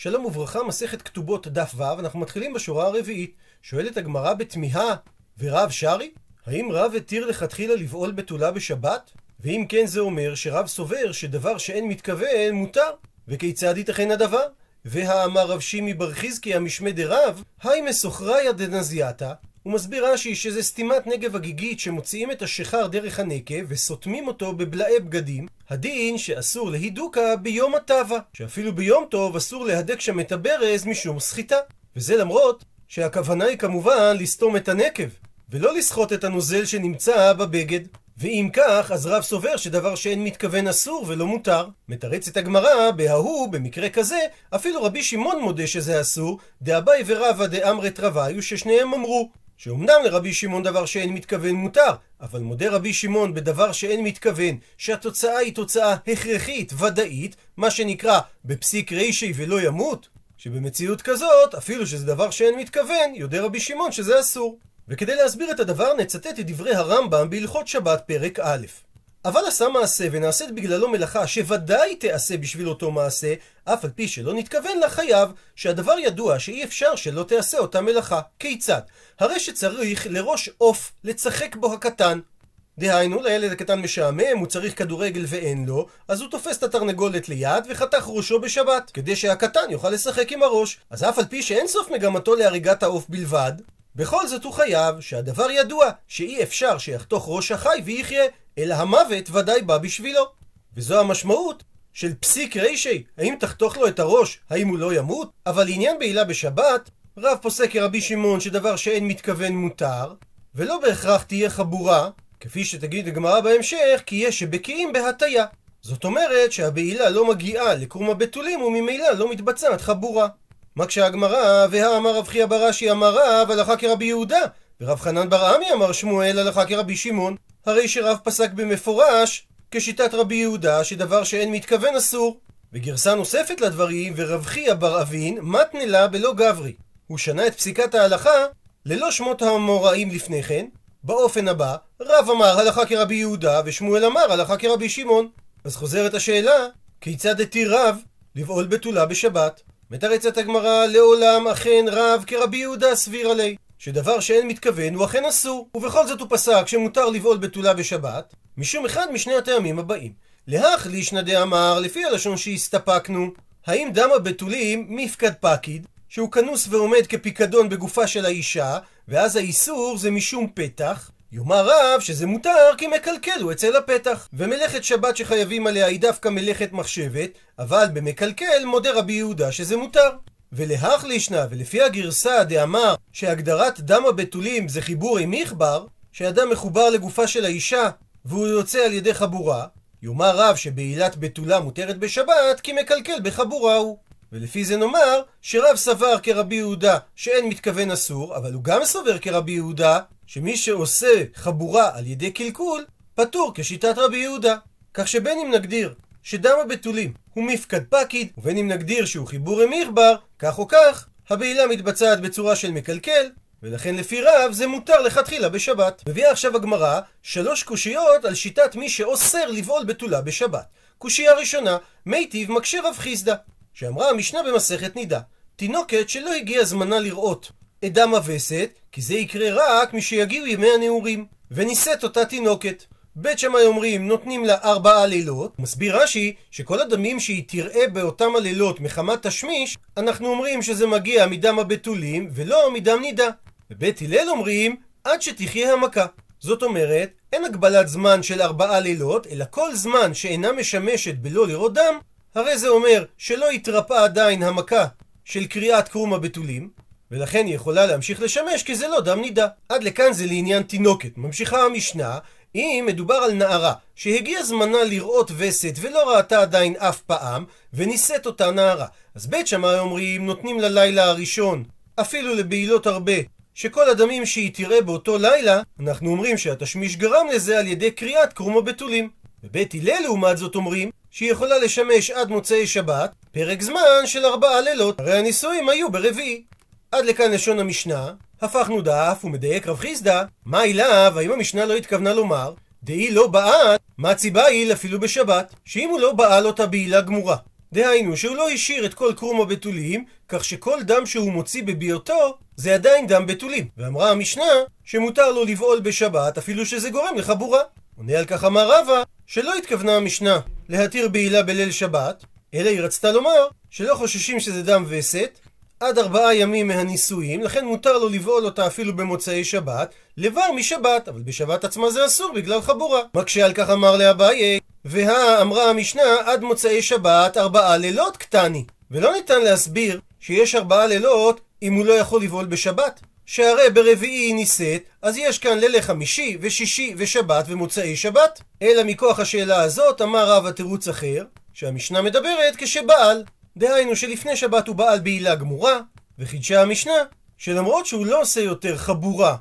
שלום וברכה, מסכת כתובות דף ו', אנחנו מתחילים בשורה הרביעית. שואלת הגמרא בתמיהה, ורב שרי? האם רב התיר לכתחילה לבעול בתולה בשבת? ואם כן זה אומר שרב סובר שדבר שאין מתכוון מותר. וכיצד ייתכן הדבר? והאמר רב שימי בר חזקי המשמי דרב, היי מסוחריה דנזיאתא, הוא מסביר רש"י שזה סתימת נגב הגיגית שמוציאים את השיכר דרך הנקב וסותמים אותו בבלעי בגדים, הדין שאסור להידוקה ביום הטבע, שאפילו ביום טוב אסור להדק שם את הברז משום סחיטה. וזה למרות שהכוונה היא כמובן לסתום את הנקב, ולא לסחוט את הנוזל שנמצא בבגד. ואם כך, אז רב סובר שדבר שאין מתכוון אסור ולא מותר. מתרצת הגמרא, בההוא, במקרה כזה, אפילו רבי שמעון מודה שזה אסור, דאביי ורבא דאמרת רביו, ששניהם אמרו. שאומנם לרבי שמעון דבר שאין מתכוון מותר, אבל מודה רבי שמעון בדבר שאין מתכוון, שהתוצאה היא תוצאה הכרחית, ודאית, מה שנקרא בפסיק רישי ולא ימות, שבמציאות כזאת, אפילו שזה דבר שאין מתכוון, יודע רבי שמעון שזה אסור. וכדי להסביר את הדבר נצטט את דברי הרמב"ם בהלכות שבת פרק א'. אבל עשה מעשה ונעשית בגללו מלאכה שוודאי תיעשה בשביל אותו מעשה, אף על פי שלא נתכוון לה שהדבר ידוע שאי אפשר שלא תיעשה אותה מלאכה. כיצד? הרי שצריך לראש עוף לצחק בו הקטן. דהיינו, לילד הקטן משעמם, הוא צריך כדורגל ואין לו, אז הוא תופס את התרנגולת ליד וחתך ראשו בשבת, כדי שהקטן יוכל לשחק עם הראש. אז אף על פי שאין סוף מגמתו להריגת העוף בלבד, בכל זאת הוא חייב שהדבר ידוע, שאי אפשר שיחתוך ראש החי ויחיה, אלא המוות ודאי בא בשבילו. וזו המשמעות של פסיק רישי, האם תחתוך לו את הראש, האם הוא לא ימות? אבל לעניין בעילה בשבת, רב פוסק כרבי שמעון שדבר שאין מתכוון מותר, ולא בהכרח תהיה חבורה, כפי שתגיד הגמרא בהמשך, כי יש שבקיאים בהטייה. זאת אומרת שהבעילה לא מגיעה לקרום הבתולים וממילא לא מתבצעת חבורה. מקשה הגמרא, והאמר רב חייא ברש"י אמר רב הלכה כרבי יהודה, ורב חנן בר עמי אמר שמואל הלכה כרבי שמעון. הרי שרב פסק במפורש, כשיטת רבי יהודה, שדבר שאין מתכוון אסור. וגרסה נוספת לדברים, ורב חייא בר אבין, מתנה לה בלא גברי. הוא שנה את פסיקת ההלכה ללא שמות האמוראים לפני כן, באופן הבא, רב אמר הלכה כרבי יהודה, ושמואל אמר הלכה כרבי שמעון. אז חוזרת השאלה, כיצד התיר רב לבעול בתולה בשבת? מתרצת הגמרא, לעולם אכן רב כרבי יהודה סביר עלי. שדבר שאין מתכוון הוא אכן אסור. ובכל זאת הוא פסק שמותר לבעול בתולה בשבת, משום אחד משני הטעמים הבאים. להך לישנא דאמר, לפי הלשון שהסתפקנו, האם דם הבתולים מפקד פקיד, שהוא כנוס ועומד כפיקדון בגופה של האישה, ואז האיסור זה משום פתח, יאמר רב שזה מותר כי מקלקל הוא אצל הפתח. ומלאכת שבת שחייבים עליה היא דווקא מלאכת מחשבת, אבל במקלקל מודה רבי יהודה שזה מותר. ולהך לישנא, ולפי הגרסה דאמר שהגדרת דם הבתולים זה חיבור עם מכבר, שאדם מחובר לגופה של האישה והוא יוצא על ידי חבורה, יאמר רב שבעילת בתולה מותרת בשבת כי מקלקל בחבורה הוא. ולפי זה נאמר שרב סבר כרבי יהודה שאין מתכוון אסור, אבל הוא גם סובר כרבי יהודה שמי שעושה חבורה על ידי קלקול, פטור כשיטת רבי יהודה. כך שבין אם נגדיר שדם הבתולים הוא מפקד פקיד, ובין אם נגדיר שהוא חיבור עם מכבר, כך או כך, הבעילה מתבצעת בצורה של מקלקל, ולכן לפי רב זה מותר לכתחילה בשבת. מביאה עכשיו הגמרא שלוש קושיות על שיטת מי שאוסר לבעול בתולה בשבת. קושייה ראשונה, מיטיב מקשה רב חיסדא, שאמרה המשנה במסכת נידה, תינוקת שלא הגיע זמנה לראות עדה מווסת, כי זה יקרה רק משיגיעו ימי הנעורים, ונישאת אותה תינוקת. בית שמאי אומרים נותנים לה ארבעה לילות, מסביר רש"י שכל הדמים שהיא תראה באותם הלילות מחמת תשמיש, אנחנו אומרים שזה מגיע מדם הבתולים ולא מדם נידה. ובית הלל אומרים עד שתחיה המכה. זאת אומרת, אין הגבלת זמן של ארבעה לילות, אלא כל זמן שאינה משמשת בלא לראות דם, הרי זה אומר שלא התרפאה עדיין המכה של קריאת קרום הבתולים, ולכן היא יכולה להמשיך לשמש כי זה לא דם נידה. עד לכאן זה לעניין תינוקת. ממשיכה המשנה, אם מדובר על נערה שהגיע זמנה לראות וסת ולא ראתה עדיין אף פעם, ונישאת אותה נערה. אז בית שמאי אומרים נותנים ללילה הראשון, אפילו לבעילות הרבה, שכל הדמים שהיא תראה באותו לילה, אנחנו אומרים שהתשמיש גרם לזה על ידי קריאת קרום הבתולים. בבית הלל לעומת זאת אומרים שהיא יכולה לשמש עד מוצאי שבת, פרק זמן של ארבעה לילות, הרי הנישואים היו ברביעי. עד לכאן לשון המשנה, הפכנו דף ומדייק. רב חיסדא, מה אליו, האם המשנה לא התכוונה לומר, דאי לא בעל, מה ציבה היא אפילו בשבת, שאם הוא לא בעל אותה בעילה גמורה, דהיינו שהוא לא השאיר את כל קרום הבתולים, כך שכל דם שהוא מוציא בביותו זה עדיין דם בתולים. ואמרה המשנה שמותר לו לבעול בשבת אפילו שזה גורם לחבורה. עונה על כך אמר רבא שלא התכוונה המשנה להתיר בעילה בליל שבת, אלא היא רצתה לומר שלא חוששים שזה דם וסת, עד ארבעה ימים מהנישואים, לכן מותר לו לבעול אותה אפילו במוצאי שבת, לבר משבת, אבל בשבת עצמה זה אסור בגלל חבורה. מקשה על כך אמר לאביי, והא אמרה המשנה עד מוצאי שבת ארבעה לילות קטני. ולא ניתן להסביר שיש ארבעה לילות אם הוא לא יכול לבעול בשבת. שהרי ברביעי נישאת, אז יש כאן לילה חמישי ושישי ושבת ומוצאי שבת. אלא מכוח השאלה הזאת אמר רב התירוץ אחר, שהמשנה מדברת כשבעל. דהיינו שלפני שבת הוא בעל בעילה גמורה, וחידשה המשנה שלמרות שהוא לא עושה יותר חבורה,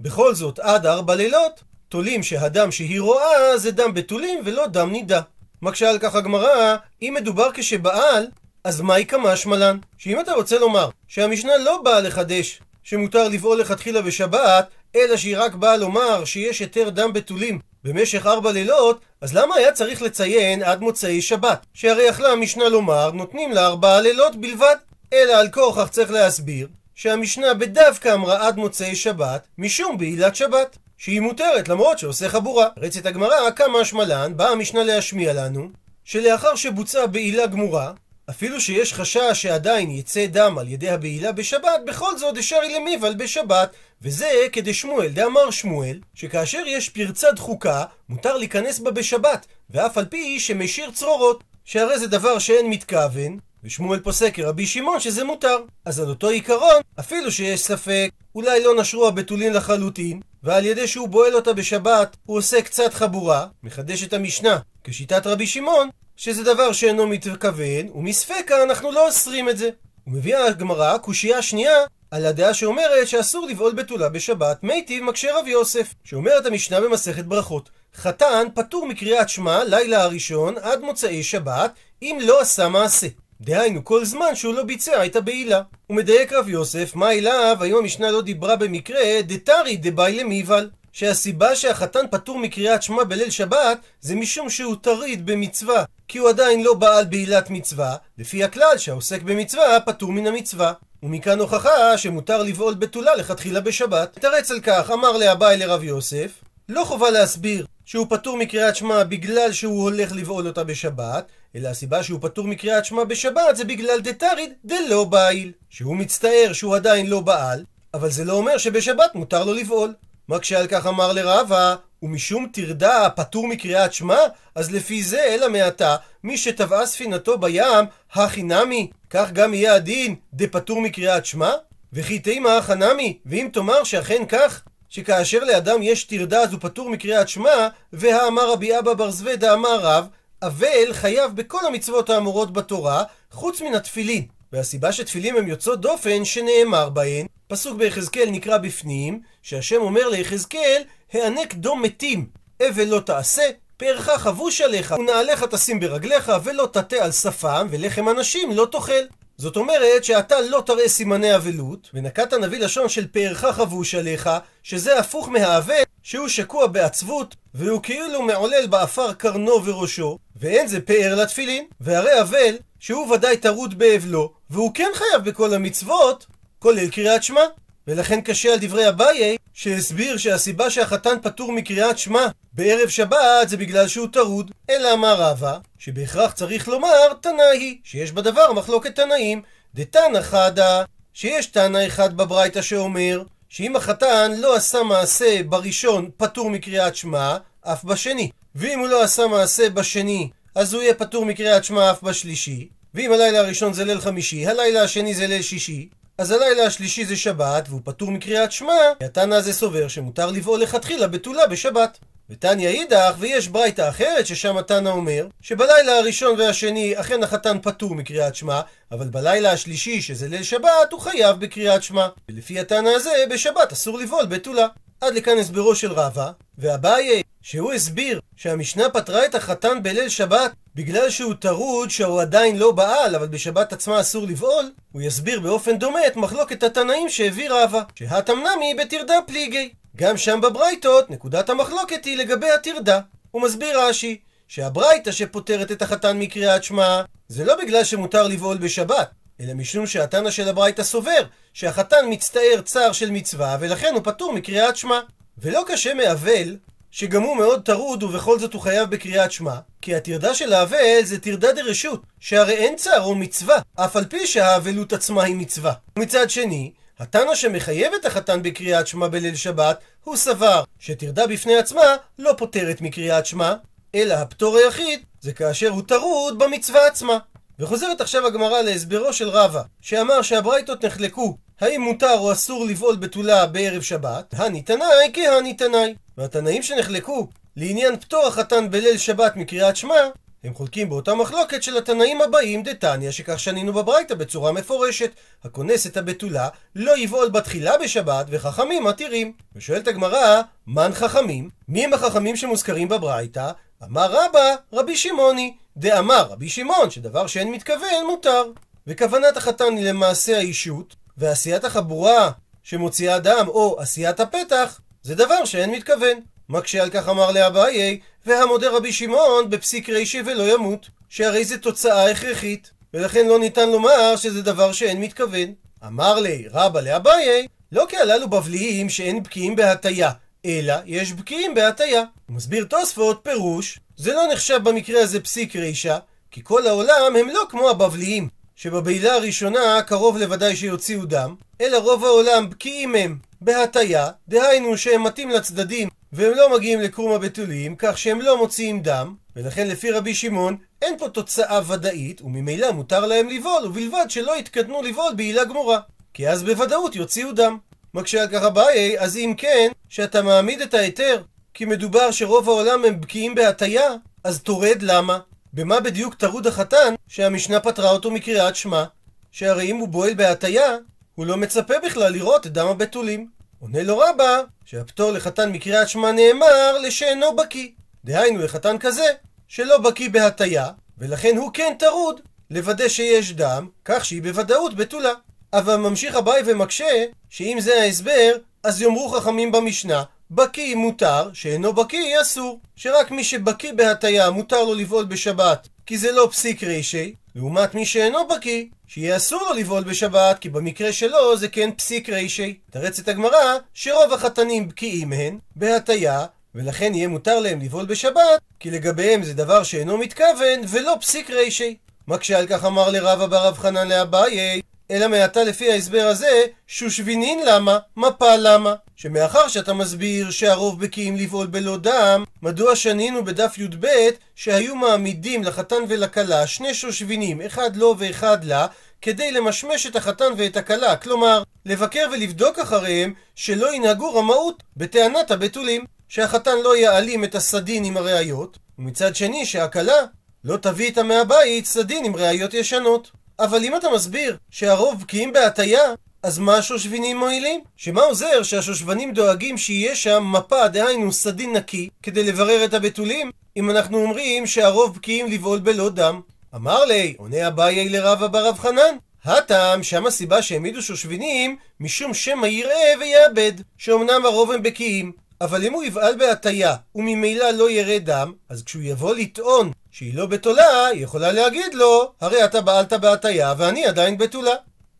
בכל זאת עד ארבע לילות, תולים שהדם שהיא רואה זה דם בתולים ולא דם נידה. מקשה על כך הגמרא, אם מדובר כשבעל, אז מהי כמשמע? שאם אתה רוצה לומר שהמשנה לא באה לחדש שמותר לבעול לכתחילה בשבת, אלא שהיא רק באה לומר שיש היתר דם בתולים במשך ארבע לילות, אז למה היה צריך לציין עד מוצאי שבת? שהרי יכלה המשנה לומר, נותנים לה ארבעה לילות בלבד. אלא על כורכך צריך להסביר, שהמשנה בדווקא אמרה עד מוצאי שבת, משום בעילת שבת. שהיא מותרת למרות שעושה חבורה. רצת הגמרא, כמה השמלן, באה המשנה להשמיע לנו, שלאחר שבוצעה בעילה גמורה, אפילו שיש חשש שעדיין יצא דם על ידי הבעילה בשבת, בכל זאת אפשרי למיבל בשבת. וזה כדשמואל, דאמר שמואל, שכאשר יש פרצה דחוקה, מותר להיכנס בה בשבת, ואף על פי שמשיר צרורות. שהרי זה דבר שאין מתכוון, ושמואל פוסק כרבי שמעון שזה מותר. אז על אותו עיקרון, אפילו שיש ספק, אולי לא נשרו הבתולין לחלוטין, ועל ידי שהוא בועל אותה בשבת, הוא עושה קצת חבורה, מחדש את המשנה, כשיטת רבי שמעון, שזה דבר שאינו מתכוון, ומספקה אנחנו לא אוסרים את זה. ומביאה הגמרא קושייה שנייה על הדעה שאומרת שאסור לבעול בתולה בשבת, מיטיב מקשה רב יוסף, שאומרת המשנה במסכת ברכות. חתן פטור מקריאת שמע לילה הראשון עד מוצאי שבת, אם לא עשה מעשה. דהיינו כל זמן שהוא לא ביצע את הבעילה. הוא מדייק רב יוסף, מה אליו, האם המשנה לא דיברה במקרה דתרי דבאי למיבל. שהסיבה שהחתן פטור מקריאת שמע בליל שבת זה משום שהוא טריד במצווה כי הוא עדיין לא בעל בעילת מצווה לפי הכלל שהעוסק במצווה פטור מן המצווה ומכאן הוכחה שמותר לבעול בתולה לכתחילה בשבת. תרץ על כך אמר לאביי לרב יוסף לא חובה להסביר שהוא פטור מקריאת שמע בגלל שהוא הולך לבעול אותה בשבת, אלא הסיבה שהוא פטור מקריאת שמע בשבת זה בגלל דתריד דלא בעיל. שהוא מצטער שהוא עדיין לא בעל, אבל זה לא אומר שבשבת מותר לו לבעול. רק שעל כך אמר לרבה, ומשום טרדה פטור מקריאת שמע, אז לפי זה אלא מעתה, מי שטבעה ספינתו בים, הכי נמי, כך גם יהיה הדין דפטור מקריאת שמע? וכי תימא חנמי, ואם תאמר שאכן כך, שכאשר לאדם יש טרדה אז הוא פטור מקריאת שמע, והאמר רבי אבא בר זוודה אמר רב, אבל חייב בכל המצוות האמורות בתורה, חוץ מן התפילין. והסיבה שתפילים הם יוצאות דופן, שנאמר בהן, פסוק ביחזקאל נקרא בפנים, שהשם אומר ליחזקאל, האנק דום מתים, אבל לא תעשה, פארך חבוש עליך, ונעליך תשים ברגליך, ולא תעטה על שפם, ולחם אנשים לא תאכל. זאת אומרת שאתה לא תראה סימני אבלות, ונקט הנביא לשון של פארך חבוש עליך, שזה הפוך מהאבל, שהוא שקוע בעצבות, והוא כאילו מעולל בעפר קרנו וראשו, ואין זה פאר לתפילין, והרי אבל, שהוא ודאי טרוד באבלו, והוא כן חייב בכל המצוות, כולל קריאת שמע. ולכן קשה על דברי אביי, שהסביר שהסיבה שהחתן פטור מקריאת שמע בערב שבת זה בגלל שהוא טרוד. אלא אמר רבא, שבהכרח צריך לומר תנא היא, שיש בדבר מחלוקת תנאים. דתנא חדא, שיש תנא אחד בברייתא שאומר, שאם החתן לא עשה מעשה בראשון פטור מקריאת שמע, אף בשני. ואם הוא לא עשה מעשה בשני, אז הוא יהיה פטור מקריאת שמע אף בשלישי. ואם הלילה הראשון זה ליל חמישי, הלילה השני זה ליל שישי, אז הלילה השלישי זה שבת, והוא פטור מקריאת שמע, התנא הזה סובר שמותר לבעול לכתחילה בתולה בשבת. ותניא אידך, ויש ברייתא אחרת ששם התנא אומר, שבלילה הראשון והשני אכן החתן פטור מקריאת שמע, אבל בלילה השלישי, שזה ליל שבת, הוא חייב בקריאת שמע. ולפי התנא הזה, בשבת אסור לבעול בתולה. עד לכאן הסברו של רבא, ואביי, שהוא הסביר שהמשנה פטרה את החתן בליל שבת בגלל שהוא טרוד שהוא עדיין לא בעל, אבל בשבת עצמה אסור לבעול, הוא יסביר באופן דומה את מחלוקת התנאים שהביא רבא, שהתמנמי בטרדה פליגי. גם שם בברייתות, נקודת המחלוקת היא לגבי הטרדה. הוא מסביר רש"י, שהברייתא שפוטרת את החתן מקריאת שמע, זה לא בגלל שמותר לבעול בשבת, אלא משום שהתנא של הברייתא סובר שהחתן מצטער צער של מצווה, ולכן הוא פטור מקריאת שמע. ולא קשה מאבל, שגם הוא מאוד טרוד ובכל זאת הוא חייב בקריאת שמע, כי הטרדה של האבל זה טרדה דרשות, שהרי אין צערו מצווה, אף על פי שהאבלות עצמה היא מצווה. ומצד שני, התנא שמחייב את החתן בקריאת שמע בליל שבת, הוא סבר שטרדה בפני עצמה לא פותרת מקריאת שמע, אלא הפטור היחיד זה כאשר הוא טרוד במצווה עצמה. וחוזרת עכשיו הגמרא להסברו של רבא, שאמר שהברייתות נחלקו האם מותר או אסור לבעול בתולה בערב שבת, הני תנאי כהני תנאי. והתנאים שנחלקו לעניין פטור החתן בליל שבת מקריאת שמע, הם חולקים באותה מחלוקת של התנאים הבאים דתניא, שכך שנינו בברייתא בצורה מפורשת. הכונס את הבתולה לא יבעול בתחילה בשבת, וחכמים מתירים. ושואלת הגמרא, מן חכמים? מי הם החכמים שמוזכרים בברייתא? אמר רבא, רבי שמעוני. דאמר רבי שמעון, שדבר שאין מתכוון מותר. וכוונת החתן היא למעשה האישות, ועשיית החבורה שמוציאה דם, או עשיית הפתח, זה דבר שאין מתכוון. מקשה על כך אמר לאביי, והמודה רבי שמעון בפסיק רישי ולא ימות, שהרי זה תוצאה הכרחית, ולכן לא ניתן לומר שזה דבר שאין מתכוון. אמר לי רבא לאביי, לא כי הללו בבליים שאין בקיאים בהטייה, אלא יש בקיאים בהטייה. הוא מסביר תוספות פירוש, זה לא נחשב במקרה הזה פסיק רישא, כי כל העולם הם לא כמו הבבליים, שבבעילה הראשונה קרוב לוודאי שיוציאו דם, אלא רוב העולם בקיאים הם בהטייה, דהיינו שהם מתאים לצדדים והם לא מגיעים לקרום הבתולים, כך שהם לא מוציאים דם, ולכן לפי רבי שמעון אין פה תוצאה ודאית, וממילא מותר להם לבעול, ובלבד שלא יתקדמו לבעול בעילה גמורה, כי אז בוודאות יוציאו דם. מקשה על כך אביי, אז אם כן, שאתה מעמיד את ההיתר, כי מדובר שרוב העולם הם בקיאים בהטייה, אז תורד למה? במה בדיוק טרוד החתן שהמשנה פטרה אותו מקריאת שמע? שהרי אם הוא בועל בהטייה, הוא לא מצפה בכלל לראות את דם הבתולים. עונה לו רבא, שהפטור לחתן מקריאת שמע נאמר לשאינו בקיא. דהיינו לחתן כזה, שלא בקיא בהטייה, ולכן הוא כן טרוד לוודא שיש דם, כך שהיא בוודאות בתולה. אבל ממשיך אביי ומקשה, שאם זה ההסבר, אז יאמרו חכמים במשנה, בקיא מותר, שאינו בקיא אסור. שרק מי שבקיא בהטייה מותר לו לבעול בשבת, כי זה לא פסיק רישי, לעומת מי שאינו בקיא, שיהיה אסור לו לבעול בשבת, כי במקרה שלו זה כן פסיק רישי. תרצת הגמרא, שרוב החתנים בקיאים הן, בהטייה, ולכן יהיה מותר להם לבעול בשבת, כי לגביהם זה דבר שאינו מתכוון, ולא פסיק רישי. מקשה על כך אמר לרבא ברב חנן לאביי, אלא מעתה לפי ההסבר הזה, שושבינין למה, מפה למה. שמאחר שאתה מסביר שהרוב בקיאים לבעול בלא דם, מדוע שנינו בדף י"ב שהיו מעמידים לחתן ולכלה שני שושבינים, אחד לו ואחד לה, כדי למשמש את החתן ואת הכלה, כלומר, לבקר ולבדוק אחריהם שלא ינהגו רמאות בטענת הבתולים, שהחתן לא יעלים את הסדין עם הראיות, ומצד שני שהכלה לא תביא איתה מהבית סדין עם ראיות ישנות. אבל אם אתה מסביר שהרוב בקיאים בהטייה, אז מה השושבינים מועילים? שמה עוזר שהשושבנים דואגים שיהיה שם מפה, דהיינו סדין נקי, כדי לברר את הבתולים, אם אנחנו אומרים שהרוב בקיאים לבעול בלא דם? אמר לי, עונה אביי לרבא ברב חנן, הטעם שם הסיבה שהעמידו שושבינים משום שמא יראה ויאבד, שאומנם הרוב הם בקיאים. אבל אם הוא יבעל בהטייה, וממילא לא ירא דם, אז כשהוא יבוא לטעון שהיא לא בתולה, היא יכולה להגיד לו, הרי אתה בעלת בהטייה ואני עדיין בתולה.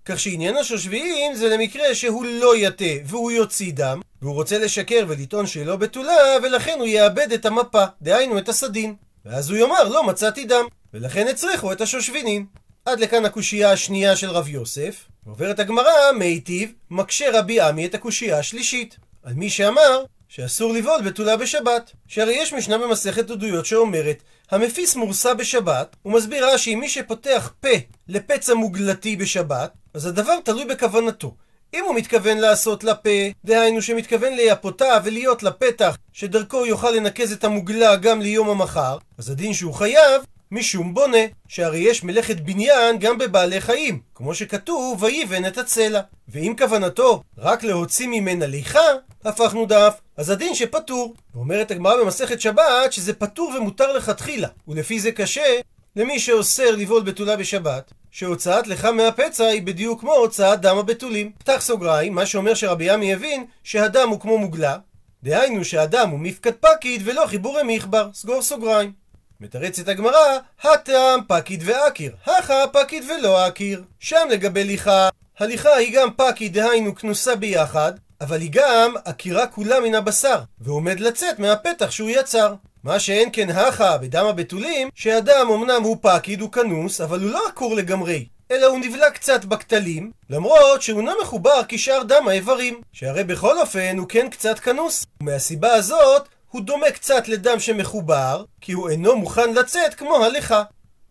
כך שעניין השושבים זה למקרה שהוא לא יטה והוא יוציא דם, והוא רוצה לשקר ולטעון שהיא לא בתולה, ולכן הוא יאבד את המפה, דהיינו את הסדין. ואז הוא יאמר, לא מצאתי דם, ולכן הצריכו את השושבינים. עד לכאן הקושייה השנייה של רב יוסף. עוברת הגמרא, מיטיב, מקשה רבי עמי את הקושייה השלישית. על מי שאמר שאסור לבעול בתולה בשבת. שהרי יש משנה במסכת עדויות שאומרת, המפיס מורסה בשבת, ומסביר רש"י, מי שפותח פה לפצע מוגלתי בשבת, אז הדבר תלוי בכוונתו. אם הוא מתכוון לעשות לפה, דהיינו שמתכוון לייפותה ולהיות לפתח שדרכו יוכל לנקז את המוגלה גם ליום המחר, אז הדין שהוא חייב משום בונה, שהרי יש מלאכת בניין גם בבעלי חיים, כמו שכתוב, ויבן את הצלע. ואם כוונתו רק להוציא ממנה ליכה, הפכנו דף, אז הדין שפטור. ואומרת הגמרא במסכת שבת שזה פטור ומותר לכתחילה, ולפי זה קשה למי שאוסר לבעול בתולה בשבת, שהוצאת לך מהפצע היא בדיוק כמו הוצאת דם הבתולים. פתח סוגריים, מה שאומר שרבי ימי הבין שהדם הוא כמו מוגלה, דהיינו שהדם הוא מפקד פקיד ולא חיבורי מיכבר, סגור סוגריים. מתרצת הגמרא, הטעם פקיד ואקיר, הכה פקיד ולא אקיר. שם לגבי ליכה, הליכה היא גם פקיד, דהיינו כנוסה ביחד, אבל היא גם עקירה כולה מן הבשר, ועומד לצאת מהפתח שהוא יצר. מה שאין כן הכה בדם הבתולים, שאדם אמנם הוא פקיד, הוא כנוס, אבל הוא לא עקור לגמרי, אלא הוא נבלע קצת בכתלים, למרות שהוא לא מחובר כשאר דם האיברים, שהרי בכל אופן הוא כן קצת כנוס. ומהסיבה הזאת, הוא דומה קצת לדם שמחובר, כי הוא אינו מוכן לצאת כמו הליכה.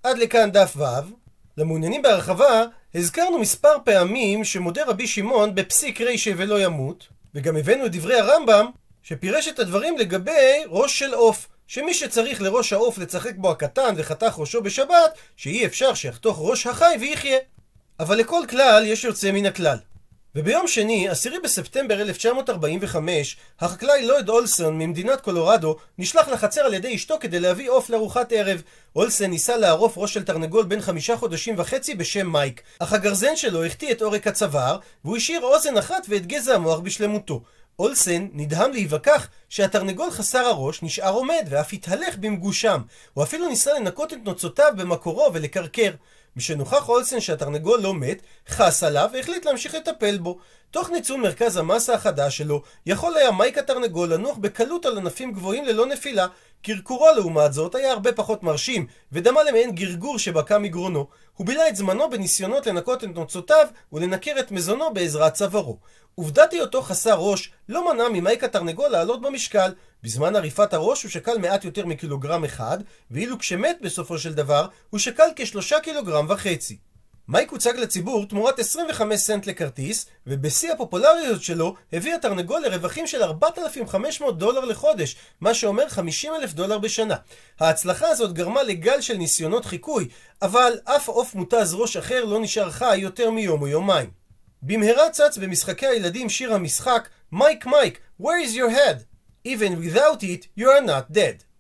עד לכאן דף ו'. למעוניינים בהרחבה, הזכרנו מספר פעמים שמודה רבי שמעון בפסיק רישא ולא ימות, וגם הבאנו את דברי הרמב"ם, שפירש את הדברים לגבי ראש של עוף, שמי שצריך לראש העוף לצחק בו הקטן וחתך ראשו בשבת, שאי אפשר שיחתוך ראש החי ויחיה. אבל לכל כלל יש יוצא מן הכלל. וביום שני, 10 בספטמבר 1945, החקלאי לויד אולסון ממדינת קולורדו נשלח לחצר על ידי אשתו כדי להביא עוף לארוחת ערב. אולסון ניסה לערוף ראש של תרנגול בן חמישה חודשים וחצי בשם מייק, אך הגרזן שלו החטיא את עורק הצוואר, והוא השאיר אוזן אחת ואת גזע המוח בשלמותו. אולסן נדהם להיווכח שהתרנגול חסר הראש נשאר עומד ואף התהלך במגושם. הוא אפילו ניסה לנקות את נוצותיו במקורו ולקרקר. משנוכח אולסן שהתרנגול לא מת, חס עליו והחליט להמשיך לטפל בו. תוך ניצול מרכז המסה החדש שלו, יכול היה מייק התרנגול לנוח בקלות על ענפים גבוהים ללא נפילה. קרקורו לעומת זאת היה הרבה פחות מרשים, ודמה למעין גרגור שבקע מגרונו. הוא בילה את זמנו בניסיונות לנקות את נוצותיו ולנקר את מזונו בעזרת צווארו. עובדת היותו חסר ראש לא מנע ממייק התרנגול לעלות במשקל. בזמן עריפת הראש הוא שקל מעט יותר מקילוגרם אחד, ואילו כשמת בסופו של דבר, הוא שקל כשלושה קילוגרם וחצי. מייק הוצג לציבור תמורת 25 סנט לכרטיס, ובשיא הפופולריות שלו הביא התרנגול לרווחים של 4,500 דולר לחודש, מה שאומר 50 אלף דולר בשנה. ההצלחה הזאת גרמה לגל של ניסיונות חיקוי, אבל אף עוף מותז ראש אחר לא נשאר חי יותר מיום או יומיים. במהרה צץ במשחקי הילדים שיר המשחק "מייק מייק, where is your head?" Even without it, you are not dead.